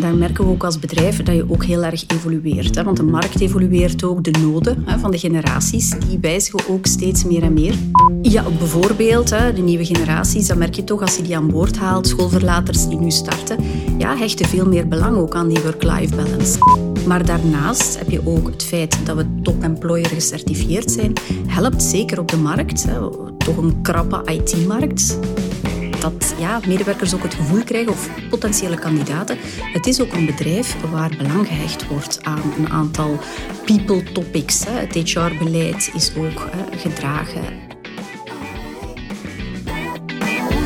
daar merken we ook als bedrijf dat je ook heel erg evolueert. Hè? Want de markt evolueert ook, de noden hè, van de generaties, die wijzigen ook steeds meer en meer. Ja, bijvoorbeeld hè, de nieuwe generaties, dat merk je toch als je die aan boord haalt, schoolverlaters die nu starten, ja, hechten veel meer belang ook aan die work-life balance. Maar daarnaast heb je ook het feit dat we top-employer gecertificeerd zijn, helpt zeker op de markt. Hè, toch een krappe IT-markt dat ja, medewerkers ook het gevoel krijgen, of potentiële kandidaten, het is ook een bedrijf waar belang gehecht wordt aan een aantal people topics. Het HR-beleid is ook gedragen.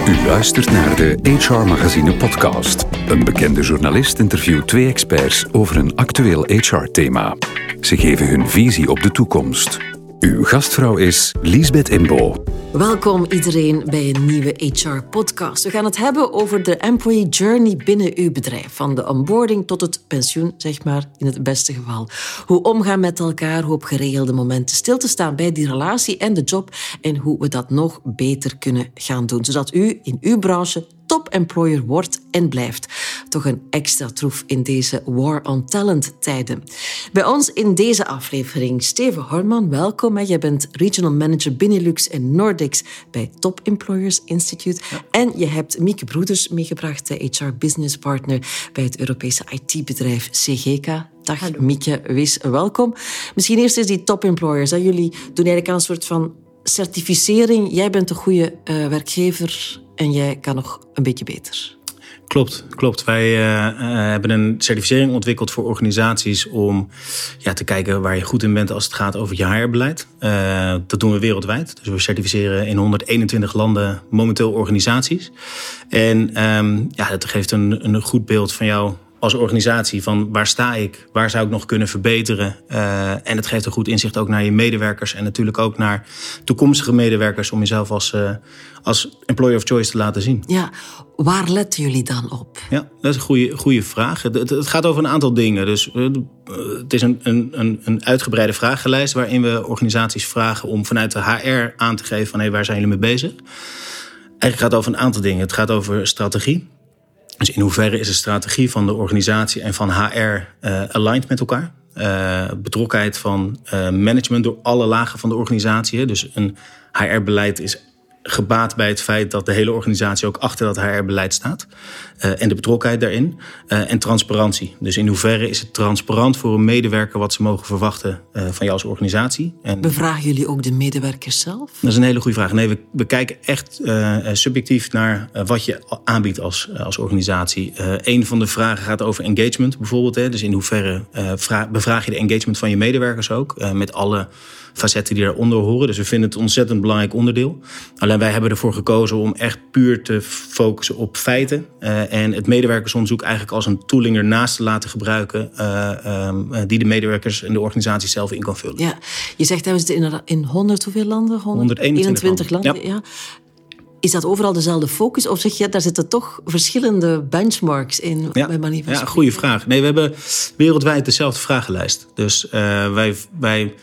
U luistert naar de HR Magazine podcast. Een bekende journalist interviewt twee experts over een actueel HR-thema. Ze geven hun visie op de toekomst. Uw gastvrouw is Liesbeth Imbo. Welkom iedereen bij een nieuwe HR-podcast. We gaan het hebben over de employee journey binnen uw bedrijf. Van de onboarding tot het pensioen, zeg maar, in het beste geval. Hoe omgaan met elkaar, hoe op geregelde momenten stil te staan bij die relatie en de job en hoe we dat nog beter kunnen gaan doen, zodat u in uw branche top-employer wordt en blijft. Toch een extra troef in deze War on Talent tijden. Bij ons in deze aflevering Steven Horman, welkom. Jij bent Regional Manager Benelux en Nordics bij Top Employers Institute. En je hebt Mieke Broeders meegebracht, de HR Business Partner bij het Europese IT-bedrijf CGK. Dag Hallo. Mieke, wees welkom. Misschien eerst eens die top employers. Jullie doen eigenlijk aan een soort van certificering. Jij bent een goede uh, werkgever en jij kan nog een beetje beter. Klopt, klopt. Wij uh, hebben een certificering ontwikkeld voor organisaties om ja, te kijken waar je goed in bent als het gaat over je HR-beleid. Uh, dat doen we wereldwijd. Dus we certificeren in 121 landen momenteel organisaties. En um, ja, dat geeft een, een goed beeld van jou als organisatie van waar sta ik, waar zou ik nog kunnen verbeteren. Uh, en het geeft een goed inzicht ook naar je medewerkers en natuurlijk ook naar toekomstige medewerkers om jezelf als, uh, als employer of choice te laten zien. Ja, waar letten jullie dan op? Ja, dat is een goede, goede vraag. Het, het, gaat over een aantal dingen. Dus uh, het is een, een, een uitgebreide vragenlijst waarin we organisaties vragen om vanuit de HR aan te geven van hé, hey, waar zijn jullie mee bezig? Eigenlijk gaat het over een aantal dingen. Het gaat over strategie. Dus in hoeverre is de strategie van de organisatie en van HR uh, aligned met elkaar? Uh, betrokkenheid van uh, management door alle lagen van de organisatie. Dus een HR-beleid is gebaat bij het feit dat de hele organisatie ook achter dat HR-beleid staat. Uh, en de betrokkenheid daarin. Uh, en transparantie. Dus in hoeverre is het transparant voor een medewerker wat ze mogen verwachten uh, van jou als organisatie. En Bevragen jullie ook de medewerkers zelf? Dat is een hele goede vraag. Nee, we, we kijken echt subjectief naar wat je aanbiedt als, als organisatie. een van de vragen gaat over engagement bijvoorbeeld. Hè. Dus in hoeverre bevraag je de engagement van je medewerkers ook. met alle facetten die daaronder horen. Dus we vinden het een ontzettend belangrijk onderdeel. Alleen wij hebben ervoor gekozen om echt puur te focussen op feiten. Uh, en het medewerkersonderzoek eigenlijk als een tooling ernaast te laten gebruiken. Uh, um, die de medewerkers en de organisatie zelf in kan vullen. Ja, je zegt dat we zitten in 100 hoeveel landen? 121 landen. landen. Ja. ja. Is dat overal dezelfde focus? Of zeg je, daar zitten toch verschillende benchmarks in? Ja, bij ja goede vraag. Nee, we hebben wereldwijd dezelfde vragenlijst. Dus uh, wij, wij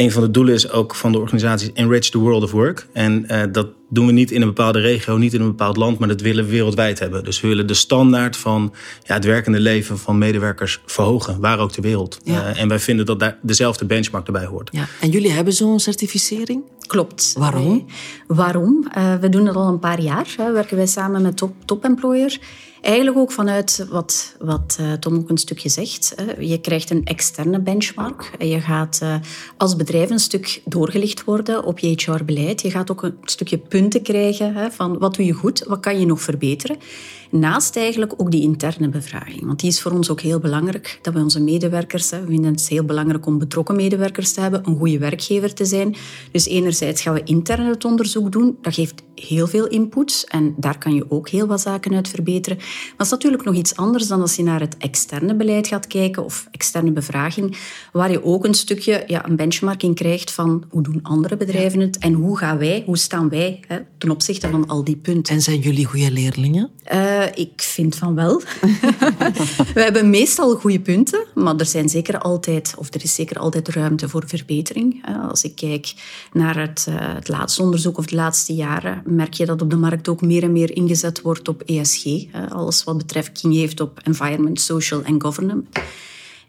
een van de doelen is ook van de organisatie Enrich the World of Work. En uh, dat doen we niet in een bepaalde regio, niet in een bepaald land, maar dat willen we wereldwijd hebben. Dus we willen de standaard van ja, het werkende leven van medewerkers verhogen, waar ook ter wereld. Ja. Uh, en wij vinden dat daar dezelfde benchmark erbij hoort. Ja. En jullie hebben zo'n certificering? Klopt. Waarom? Nee. Waarom? Uh, we doen dat al een paar jaar. Hè. Werken wij samen met Top, top Employer. Eigenlijk ook vanuit wat, wat uh, Tom ook een stukje zegt. Je krijgt een externe benchmark. Je gaat uh, als bedrijf een stuk doorgelicht worden op je HR-beleid. Je gaat ook een stukje punten krijgen van wat doe je goed, wat kan je nog verbeteren. Naast eigenlijk ook die interne bevraging. Want die is voor ons ook heel belangrijk. Dat we onze medewerkers, we vinden het heel belangrijk om betrokken medewerkers te hebben, een goede werkgever te zijn. Dus enerzijds gaan we intern het onderzoek doen. Dat geeft heel veel input en daar kan je ook heel wat zaken uit verbeteren. Maar het is natuurlijk nog iets anders dan als je naar het externe beleid gaat kijken of externe bevraging, waar je ook een stukje ja, een benchmarking krijgt van hoe doen andere bedrijven het en hoe gaan wij, hoe staan wij hè, ten opzichte van al die punten. En zijn jullie goede leerlingen? Uh, ik vind van wel. we hebben meestal goede punten, maar er, zijn zeker altijd, of er is zeker altijd ruimte voor verbetering. Als ik kijk naar het, uh, het laatste onderzoek of de laatste jaren, merk je dat op de markt ook meer en meer ingezet wordt op ESG. alles wat betreft heeft op environment, social en governance.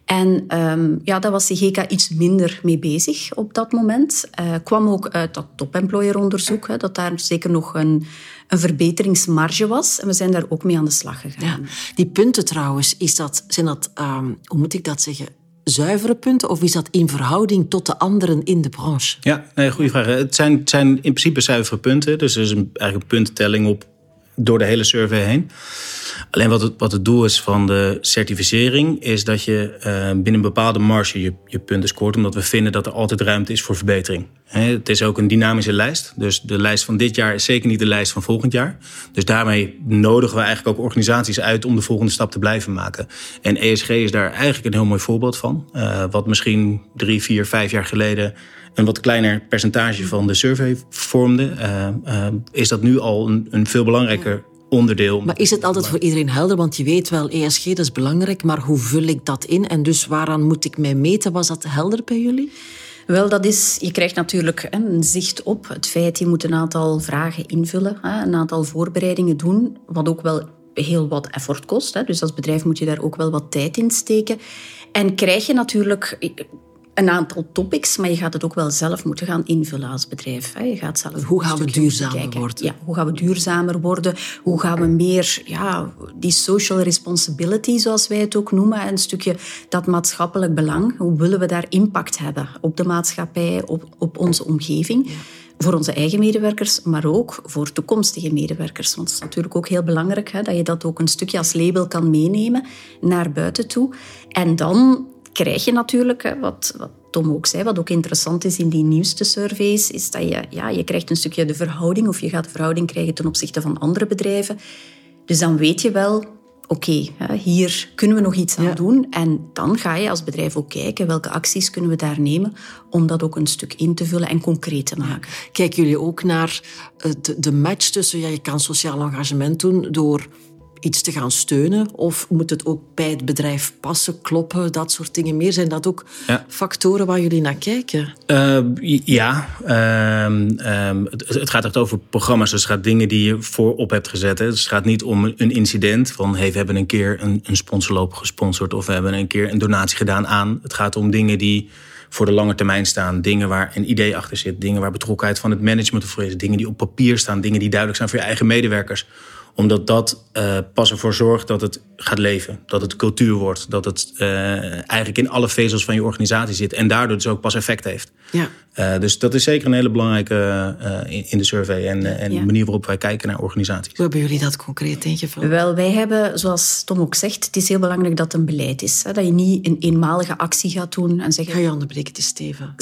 En um, ja, daar was GK iets minder mee bezig op dat moment. Uh, kwam ook uit dat top-employer-onderzoek, hè, dat daar zeker nog een, een verbeteringsmarge was. En we zijn daar ook mee aan de slag gegaan. Die punten trouwens, is dat, zijn dat, um, hoe moet ik dat zeggen, zuivere punten of is dat in verhouding tot de anderen in de branche? Ja, nee, goede vraag. Het zijn, zijn in principe zuivere punten. Dus er is een, eigenlijk een puntentelling op door de hele survey heen. Alleen wat het, wat het doel is van de certificering, is dat je uh, binnen een bepaalde marge je, je punten scoort, omdat we vinden dat er altijd ruimte is voor verbetering. het is ook een dynamische lijst. Dus de lijst van dit jaar is zeker niet de lijst van volgend jaar. Dus daarmee nodigen we eigenlijk ook organisaties uit om de volgende stap te blijven maken. En ESG is daar eigenlijk een heel mooi voorbeeld van. Uh, wat misschien drie, vier, vijf jaar geleden een wat kleiner percentage van de survey vormde, uh, is dat nu al een, een veel belangrijker onderdeel. Maar is het altijd voor iedereen helder? Want je weet wel, ESG dat is belangrijk, maar hoe vul ik dat in? En dus waaraan moet ik mij meten? Was dat helder bij jullie? Wel, dat is, je krijgt natuurlijk een zicht op het feit, je moet een aantal vragen invullen, een aantal voorbereidingen doen, wat ook wel heel wat effort kost. Dus als bedrijf moet je daar ook wel wat tijd in steken. En krijg je natuurlijk een aantal topics, maar je gaat het ook wel zelf moeten gaan invullen als bedrijf. Je gaat zelf hoe gaan we duurzamer worden? Ja, hoe gaan we duurzamer worden? Hoe gaan we meer ja, die social responsibility, zoals wij het ook noemen, een stukje dat maatschappelijk belang, hoe willen we daar impact hebben op de maatschappij, op, op onze omgeving? voor onze eigen medewerkers, maar ook voor toekomstige medewerkers. Want het is natuurlijk ook heel belangrijk hè, dat je dat ook een stukje als label kan meenemen naar buiten toe. En dan krijg je natuurlijk, wat, wat Tom ook zei, wat ook interessant is in die nieuwste surveys, is dat je, ja, je krijgt een stukje de verhouding, of je gaat de verhouding krijgen ten opzichte van andere bedrijven. Dus dan weet je wel, oké, hier kunnen we nog iets aan doen. En dan ga je als bedrijf ook kijken welke acties kunnen we daar nemen om dat ook een stuk in te vullen en concreet te maken. Kijken jullie ook naar eh, de, de match tussen, ja, je kan sociaal engagement doen door iets te gaan steunen? Of moet het ook bij het bedrijf passen, kloppen, dat soort dingen meer? Zijn dat ook factoren waar jullie naar kijken? Uh, ja, uh, het, het, gaat echt over programma's. Dus het gaat dingen die je voorop hebt gezet. Hè. Dus het gaat niet om een incident van hey, we hebben een keer een, een sponsorloop gesponsord of we hebben een keer een donatie gedaan aan. Het gaat om dingen die voor de lange termijn staan. Dingen waar een idee achter zit. Dingen waar betrokkenheid van het management voor is. Dingen die op papier staan. Dingen die duidelijk zijn voor je eigen medewerkers omdat dat uh, pas ervoor zorgt dat het gaat leven. Dat het cultuur wordt. Dat het uh, eigenlijk in alle vezels van je organisatie zit. En daardoor dus ook pas effect heeft. Ja. Uh, dus dat is zeker een hele belangrijke in, in, de survey. En, en de manier waarop wij kijken naar organisaties. Hoe hebben jullie dat concreet ingevuld? Wel, wij hebben, zoals Tom ook zegt, het is heel belangrijk dat het een beleid is. Hè? Dat je niet een eenmalige actie gaat doen en zeggen... Ga je onderbreken, het is Steven.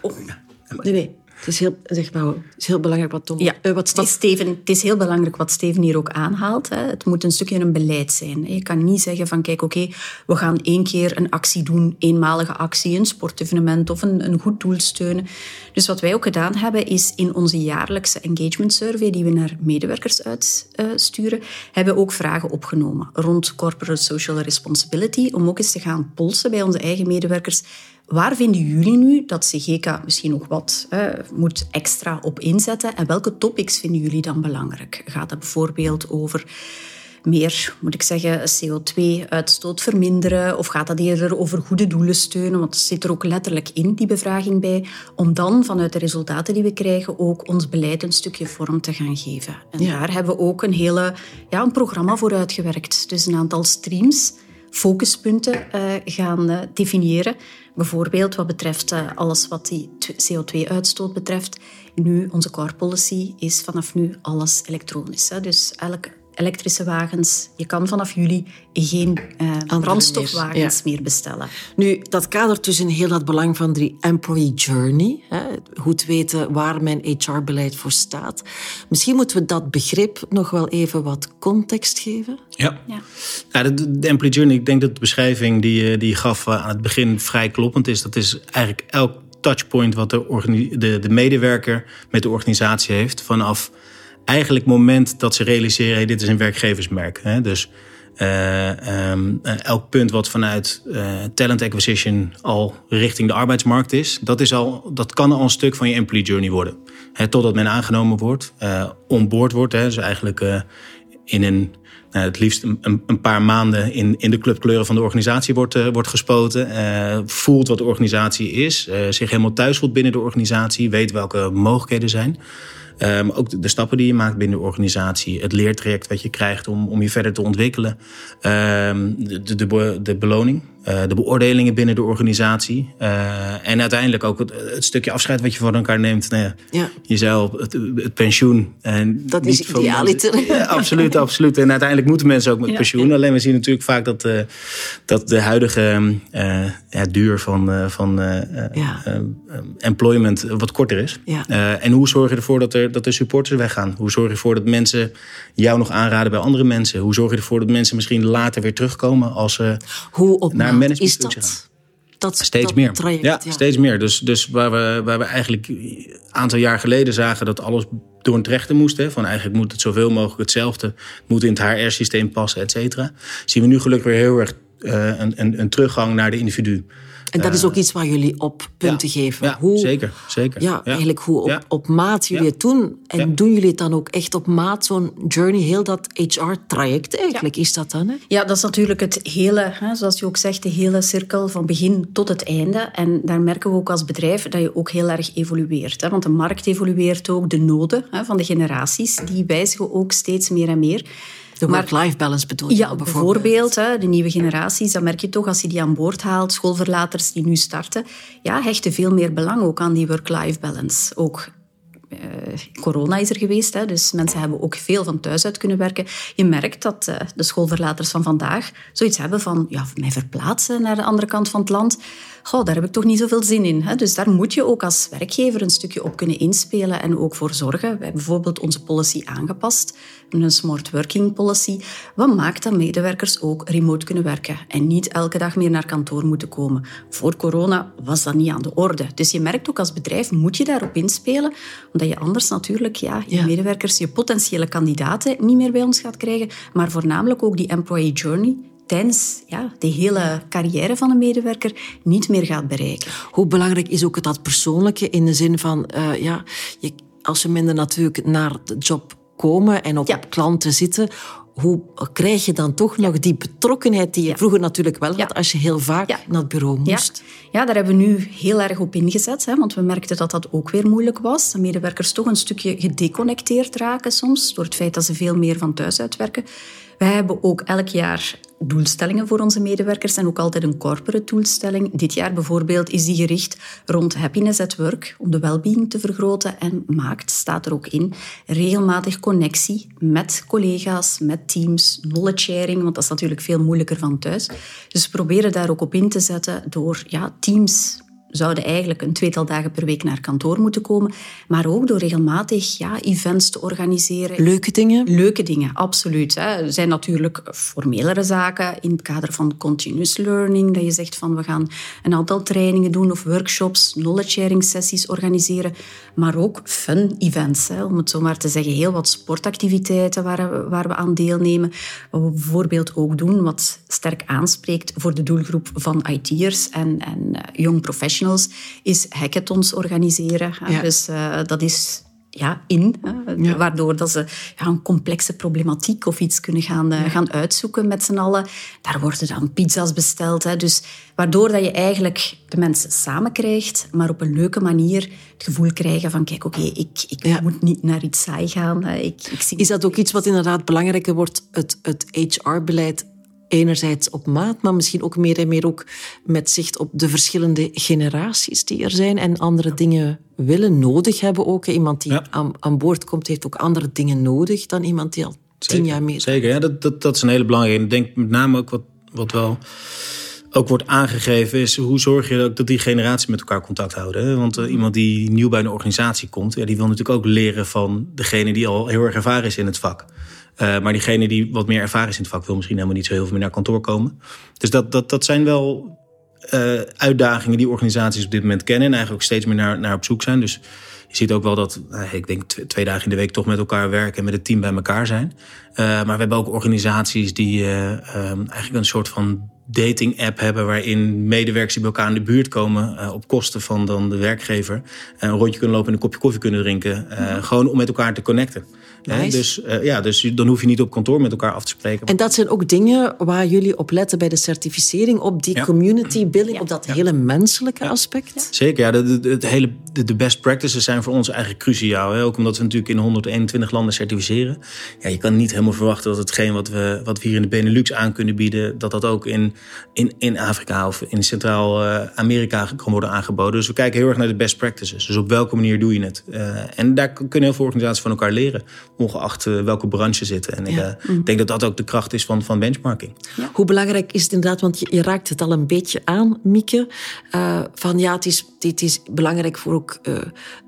Oh. Nee, nee. Het is heel, zeg maar, is heel belangrijk wat Tom... Ja, uh, wat Steven, Steven, het is heel belangrijk wat Steven hier ook aanhaalt. Hè. Het moet een stukje een beleid zijn. Je kan niet zeggen van, kijk, oké, we gaan één keer een actie doen, eenmalige actie, een sportevenement of een, een goed doel steunen. Dus wat wij ook gedaan hebben, is in onze jaarlijkse engagement survey, die we naar medewerkers uitsturen, uh, hebben we ook vragen opgenomen rond corporate social responsibility, om ook eens te gaan polsen bij onze eigen medewerkers Waar vinden jullie nu dat CGK misschien nog wat moet extra op inzetten? En welke topics vinden jullie dan belangrijk? Gaat het bijvoorbeeld over meer, moet ik zeggen, CO2-uitstoot verminderen? Of gaat dat eerder over goede doelen steunen? Want dat zit er ook letterlijk in, die bevraging bij. Om dan vanuit de resultaten die we krijgen ook ons beleid een stukje vorm te gaan geven. En daar hebben we ook een hele ja, een programma voor uitgewerkt. Dus een aantal streams focuspunten uh, gaan uh, definiëren. Bijvoorbeeld wat betreft uh, alles wat die CO2-uitstoot betreft. Nu, onze core policy is vanaf nu alles elektronisch. Dus elk elektrische wagens. Je kan vanaf juli geen uh, brandstofwagens meer, bestellen. Nu, dat kadert dus in heel dat belang van die employee journey. Hè? Goed weten waar mijn HR-beleid voor staat. Misschien moeten we dat begrip nog wel even wat context geven. Ja, ja. ja de, de, employee journey, ik denk dat de beschrijving die, die je gaf eh, aan het begin vrij kloppend is. Dat is eigenlijk elk touchpoint wat de, de, de medewerker met de organisatie heeft vanaf eigenlijk moment dat ze realiseren... Hey, dit is een werkgeversmerk. Hè? Dus ehm, elk punt wat vanuit talent acquisition al richting de arbeidsmarkt is, dat, is al, dat kan al een stuk van je employee journey worden. totdat men aangenomen wordt, onboord wordt. Hè, dus eigenlijk in een nou, het liefst een, een, paar maanden in, in de clubkleuren van de organisatie wordt, uh, wordt gespoten. Uh, voelt wat de organisatie is. Uh, zich helemaal thuis voelt binnen de organisatie. Weet welke mogelijkheden zijn. Ook de, stappen die je maakt binnen de organisatie. Het leertraject wat je krijgt om, om je verder te ontwikkelen. De, de, de beloning. Uh, de beoordelingen binnen de organisatie. Uh, en uiteindelijk ook het, het, stukje afscheid wat je van elkaar neemt. Nou ja, ja. Jezelf, het, het, pensioen. En dat is idealiter. Ja, absoluut, absoluut. En uiteindelijk moeten mensen ook met pensioen. Alleen we zien natuurlijk vaak dat, uh, dat de huidige ja, duur van, van employment wat korter is. en hoe zorg je ervoor dat er, dat de supporters weggaan? Hoe zorg je ervoor dat mensen jou nog aanraden bij andere mensen? Hoe zorg je ervoor dat mensen misschien later weer terugkomen als ze hoe op is dat? Dat, steeds dat meer. Traject, ja, steeds meer. Dus, dus waar, we, waar we eigenlijk een aantal jaar geleden zagen dat alles door een trechter moest. Hè, van eigenlijk moet het zoveel mogelijk hetzelfde. moet in het HR-systeem passen, et cetera. Zien we nu gelukkig weer heel erg uh, een, een, een teruggang naar de individu. En dat is ook iets waar jullie op punten geven. Ja, hoe, zeker. zeker. Ja, eigenlijk hoe op, op maat jullie het doen. En doen jullie het dan ook echt op maat, zo'n journey, heel dat HR-traject eigenlijk, is dat dan? Hè? Ja, dat is natuurlijk het hele, hè, zoals je ook zegt, de hele cirkel van begin tot het einde. En daar merken we ook als bedrijf dat je ook heel erg evolueert. Hè, want de markt evolueert ook, de noden hè, van de generaties, die wijzigen ook steeds meer en meer. De work-life balance bedoel je Ja, bijvoorbeeld. hè, de nieuwe generaties, dat merk je toch als je die aan boord haalt. Schoolverlaters die nu starten, ja, hechten veel meer belang ook aan die work-life balance. Ook corona is er geweest, hè, dus mensen hebben ook veel van thuis uit kunnen werken. Je merkt dat uh, de schoolverlaters van vandaag zoiets hebben van ja, mij verplaatsen naar de andere kant van het land goh, daar heb ik toch niet zoveel zin in. Hè? Dus daar moet je ook als werkgever een stukje op kunnen inspelen en ook voor zorgen. We hebben bijvoorbeeld onze policy aangepast, een smart working policy. Wat maakt dat medewerkers ook remote kunnen werken en niet elke dag meer naar kantoor moeten komen? Voor corona was dat niet aan de orde. Dus je merkt ook als bedrijf, moet je daarop inspelen, omdat je anders natuurlijk ja, je medewerkers, je potentiële kandidaten niet meer bij ons gaat krijgen, maar voornamelijk ook die employee journey tijdens ja, de hele carrière van een medewerker niet meer gaat bereiken. Hoe belangrijk is ook dat persoonlijke in de zin van, uh, ja, je, als ze minder natuurlijk naar de job komen en ook op klanten zitten, hoe krijg je dan toch nog die betrokkenheid die je vroeger natuurlijk wel had als je heel vaak naar het bureau moest? Ja. daar hebben we nu heel erg op ingezet, hè, want we merkten dat dat ook weer moeilijk was. Dat medewerkers toch een stukje gedeconnecteerd raken soms door het feit dat ze veel meer van thuis uitwerken. Wij hebben ook elk jaar doelstellingen voor onze medewerkers en ook altijd een corporate doelstelling. Dit jaar bijvoorbeeld is die gericht rond happiness at work, om de well-being te vergroten. En maakt, staat er ook in, regelmatig connectie met collega's, met teams, knowledge sharing, want dat is natuurlijk veel moeilijker van thuis. Dus we proberen daar ook op in te zetten door ja, teams zouden eigenlijk een tweetal dagen per week naar kantoor moeten komen. Maar ook door regelmatig ja, events te organiseren. Leuke dingen? Leuke dingen, absoluut. Hè. Er zijn natuurlijk formelere zaken in het kader van continuous learning. Dat je zegt van we gaan een aantal trainingen doen of workshops, knowledge sharing sessies organiseren. Maar ook fun events, hè, om het zo maar te zeggen. Heel wat sportactiviteiten waar we, waar we aan deelnemen. Wat we bijvoorbeeld ook doen, wat sterk aanspreekt voor de doelgroep van IT'ers en, en uh, young professionals is hackathons organiseren. Dus uh, dat is ja, in, hè, waardoor dat ze ja, een complexe problematiek of iets kunnen gaan, uh, gaan uitzoeken met z'n allen. Daar worden dan pizza's besteld. Hè, dus waardoor dat je eigenlijk de mensen samen krijgt, maar op een leuke manier het gevoel krijgen van kijk, oké, okay, ik, ik ja. moet niet naar iets saai gaan. Ik, ik zie... Is dat ook iets wat inderdaad belangrijker wordt, het, het HR-beleid enerzijds op maat, maar misschien ook meer en meer ook met zicht op de verschillende generaties die er zijn en andere dingen willen, nodig hebben ook. Iemand die aan, aan, boord komt, heeft ook andere dingen nodig dan iemand die al tien jaar mee Zeker, ja, dat, dat, dat is een hele belangrijke. Ik denk met name ook wat, wat wel ook wordt aangegeven, is hoe zorg je ook dat die generaties met elkaar contact houden. Want uh, iemand die nieuw bij een organisatie komt, ja, die wil natuurlijk ook leren van degene die al heel erg ervaren is in het vak. Uh, maar diegene die wat meer ervaring is in het vak wil misschien helemaal niet zo heel veel meer naar kantoor komen. Dus dat, dat, dat zijn wel uh, uitdagingen die organisaties op dit moment kennen en eigenlijk ook steeds meer naar, naar op zoek zijn. Dus je ziet ook wel dat, nou, ik denk twee dagen in de week toch met elkaar werken en met het team bij elkaar zijn. maar we hebben ook organisaties die eigenlijk een soort van dating app hebben waarin medewerkers die bij elkaar in de buurt komen uh, op kosten van dan de werkgever een rondje kunnen lopen en een kopje koffie kunnen drinken. Uh, gewoon om met elkaar te connecten. Nice. Dus, uh, ja, dus dan hoef je niet op kantoor met elkaar af te spreken. En dat zijn ook dingen waar jullie op letten bij de certificering, op die community building, op dat hele menselijke aspect? Zeker, ja. De, de, de, hele, de, best practices zijn voor ons eigenlijk cruciaal. Hè? Ook omdat we natuurlijk in 121 landen certificeren. Ja, je kan niet helemaal verwachten dat hetgeen wat we, wat we hier in de Benelux aan kunnen bieden, dat dat ook in, in, in Afrika of in Centraal-Amerika kan worden aangeboden. Dus we kijken heel erg naar de best practices. Dus op welke manier doe je het? Uh, en daar kunnen heel veel organisaties van elkaar leren ongeacht eh, welke branche zitten. En eh, ik denk dat dat ook de kracht is van, van benchmarking. Hoe belangrijk is het inderdaad, want je, je, raakt het al een beetje aan, Mieke, uh, van ja, het is, het is belangrijk voor ook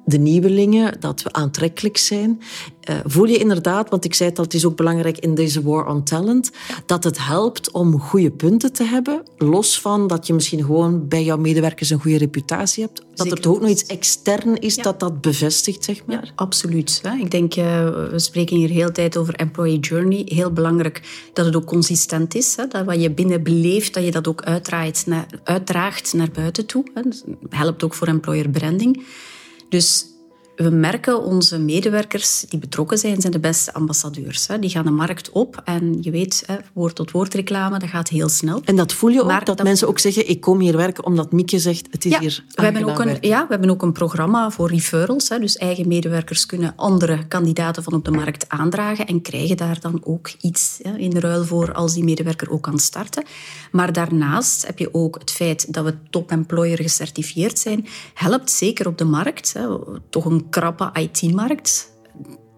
de nieuwelingen, dat we aantrekkelijk zijn. Uh, voel je inderdaad, want ik zei het al, het is ook belangrijk in deze war on talent, dat het helpt om goede punten te hebben, los van dat je misschien gewoon bij jouw medewerkers een goede reputatie hebt. Dat Zeker. er ook nog iets extern is dat dat bevestigt, zeg maar. Ja, absoluut. Ik denk, uh, we spreken hier heel tijd over employee journey. Heel belangrijk dat het ook consistent is. Dat wat je binnen beleeft, dat je dat ook uitdraait, naar, uitdraagt naar buiten toe. Dat helpt ook voor employer branding. Dus we merken onze medewerkers die betrokken zijn, zijn de beste ambassadeurs. Die gaan de markt op en je weet, woord tot woord reclame, dat gaat heel snel. En dat voel je ook, dat, mensen ook zeggen, ik kom hier werken omdat Mieke zegt, het is ja, hier we hebben ook een, Ja, we hebben ook een programma voor referrals. Dus eigen medewerkers kunnen andere kandidaten van op de markt aandragen en krijgen daar dan ook iets in de ruil voor als die medewerker ook kan starten. Maar daarnaast heb je ook het feit dat we top employer gecertificeerd zijn, helpt zeker op de markt. Toch een krappe IT-markt.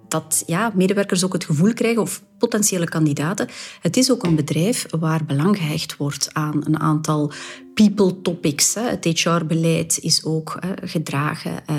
Dat ja, medewerkers ook het gevoel krijgen, of potentiële kandidaten. Het is ook een bedrijf waar belang gehecht wordt aan een aantal people topics. Het HR-beleid is ook gedragen, uh,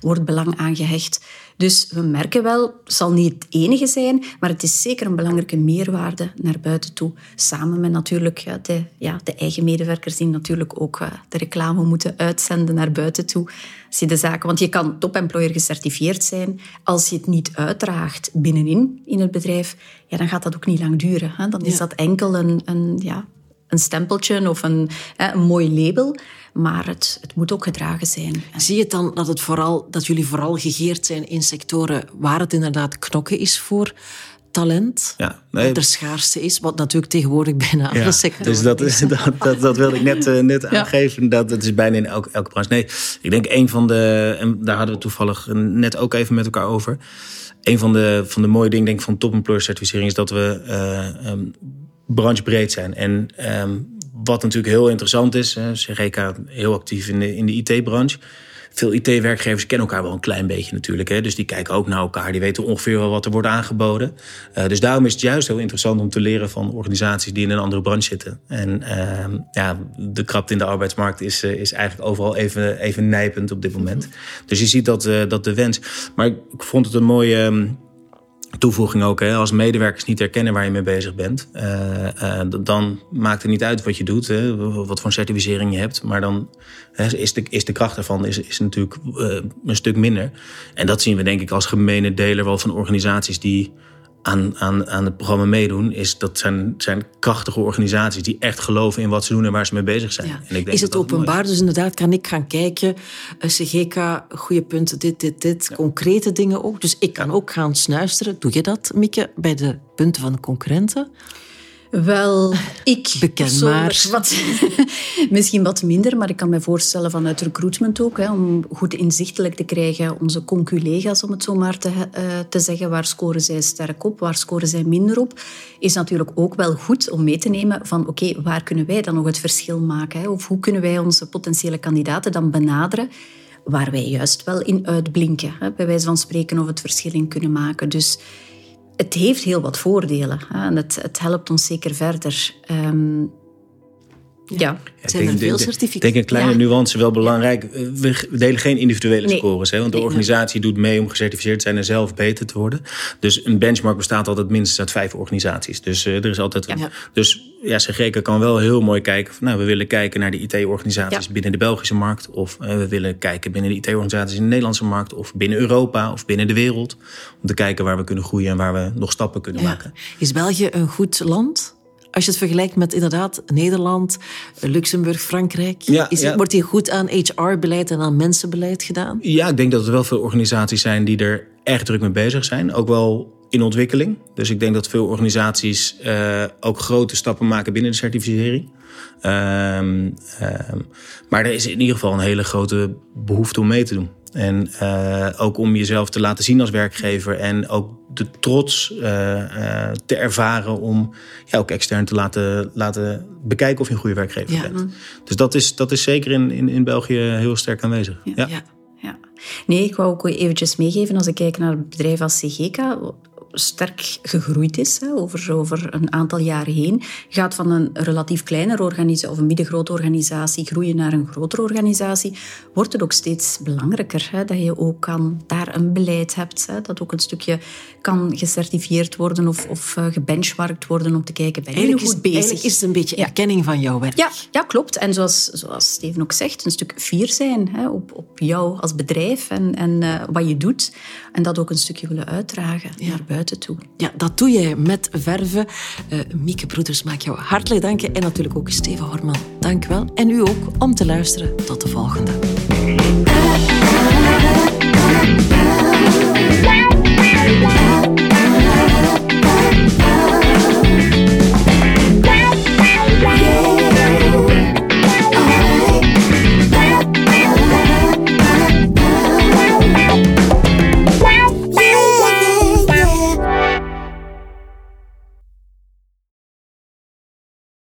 wordt belang aangehecht. Dus we merken wel, het zal niet het enige zijn, maar het is zeker een belangrijke meerwaarde naar buiten toe. Samen met natuurlijk de, ja, de eigen medewerkers die natuurlijk ook uh, de reclame moeten uitzenden naar buiten toe. Je de zaken, want je kan top-employer gecertificeerd zijn. Als je het niet uitdraagt binnenin in het bedrijf, ja, dan gaat dat ook niet lang duren. Hè? Dan is dat enkel een, een, ja, een stempeltje of een, hè, een mooi label. Maar het, het moet ook gedragen zijn. Zie je dan dat, het vooral, dat jullie vooral gegeerd zijn in sectoren waar het inderdaad knokken is voor talent? Ja, nee. Dat er schaarste is, wat natuurlijk tegenwoordig bijna alle ja, sectoren dus dat, is. Dat, dat, dat wilde ik net, uh, net ja. aangeven. Dat het is bijna in elke, elke branche. Nee, ik denk een van de... En daar hadden we toevallig net ook even met elkaar over een van de, van de mooie dingen denk ik, van top employer certificering is dat we uh, um, branchebreed zijn. En um, wat natuurlijk heel interessant is, uh, CGK heel actief in de, in de IT-branche veel IT-werkgevers kennen elkaar wel een klein beetje natuurlijk. Hè? Dus die kijken ook naar elkaar. Die weten ongeveer wel wat er wordt aangeboden. Uh, dus daarom is het juist heel interessant om te leren van organisaties die in een andere branche zitten. En uh, ja, de krapte in de arbeidsmarkt is, uh, is eigenlijk overal even, even nijpend op dit moment. Dus je ziet dat, uh, dat de wens. Maar ik vond het een mooie. Um, toevoeging ook. Hè, als medewerkers niet herkennen waar je mee bezig bent, uh, uh, dan maakt het niet uit wat je doet, hè, wat voor certificering je hebt. Maar dan hè, is, de, is de kracht ervan is, is natuurlijk uh, een stuk minder. En dat zien we denk ik als gemene deler wel van organisaties die aan, aan, aan het programma meedoen, is dat zijn, zijn krachtige organisaties die echt geloven in wat ze doen en waar ze mee bezig zijn. En ik denk is het openbaar? Dus inderdaad kan ik gaan kijken, eh, CGK, goede punten, dit, dit, dit, concrete dingen ook. Dus ik kan ook gaan snuisteren. Doe je dat, Mieke, bij de punten van de concurrenten? Wel, ik Beken maar. Wat, misschien wat minder, maar ik kan me voorstellen vanuit recruitment ook, hè, om goed inzichtelijk te krijgen, onze conculega's, om het zo maar te, uh, te zeggen, waar scoren zij sterk op, waar scoren zij minder op, is natuurlijk ook wel goed om mee te nemen van oké, waar kunnen wij dan nog het verschil maken? Hè? Of hoe kunnen wij onze potentiële kandidaten dan benaderen waar wij juist wel in uitblinken, hè? bij wijze van spreken of het verschil in kunnen maken. Dus het heeft heel wat voordelen. Hè, en het, het, helpt ons zeker verder. Um, Ja. Zijn er veel certificaten? Ik denk een kleine Ja. nuance wel belangrijk. Eh, We delen geen individuele Nee. scores. Hè, want de Nee. organisatie doet mee om gecertificeerd te zijn en zelf beter te worden. Dus een benchmark bestaat altijd minstens uit vijf organisaties. Dus eh, er is altijd. Ja. Dus ja, kan wel heel mooi kijken. Van, nou, we willen kijken naar de IT-organisaties Ja. binnen de Belgische markt. Of eh, we willen kijken binnen de IT-organisaties in de Nederlandse markt. Of binnen Europa of binnen de wereld. Om te kijken waar we kunnen groeien en waar we nog stappen kunnen Ja. maken. Is België een goed land? Als je het vergelijkt met inderdaad Nederland, Luxemburg, Frankrijk. Ja, is, ja. Wordt hier goed aan HR-beleid en aan mensenbeleid gedaan? Ja, ik denk dat er wel veel organisaties zijn die er erg druk mee bezig zijn. Ook wel in ontwikkeling. Dus ik denk dat veel organisaties eh, ook grote stappen maken binnen de certificering. Ehm, ehm, maar er is in ieder geval een hele grote behoefte om mee te doen. En eh, ook om jezelf te laten zien als werkgever. En ook de trots eh, eh, te ervaren om ja, ook extern te laten, laten bekijken of je een goede werkgever Ja. bent. Dus dat is, dat is zeker in, in, in België heel sterk aanwezig. Ja. Ja. Ja. Nee, ik wou ook eventjes meegeven, als ik kijk naar het bedrijf als CGK, sterk gegroeid is hè, over, over een aantal jaren heen. Gaat van een relatief kleinere organisatie of een middengrote organisatie groeien naar een grotere organisatie, wordt het ook steeds belangrijker hè, dat je ook kan, daar een beleid hebt, hè, dat ook een stukje kan gecertificeerd worden of, of uh, gebenchmarkt worden om te kijken, ben je nu Eigenlijk is, goed bezig? eigenlijk is het een beetje erkenning van jouw werk. Ja, ja klopt. En zoals, zoals Steven ook zegt, een stuk fier zijn hè, op, op jou als bedrijf en, en uh, wat je doet. En dat ook een stukje willen uitdragen ja. naar buiten toe. Ja, dat doe jij met verven. Uh, Mieke Broeders, maak jou hartelijk dank. En natuurlijk ook Steven Horman, dank wel. En u ook om te luisteren. Tot de volgende.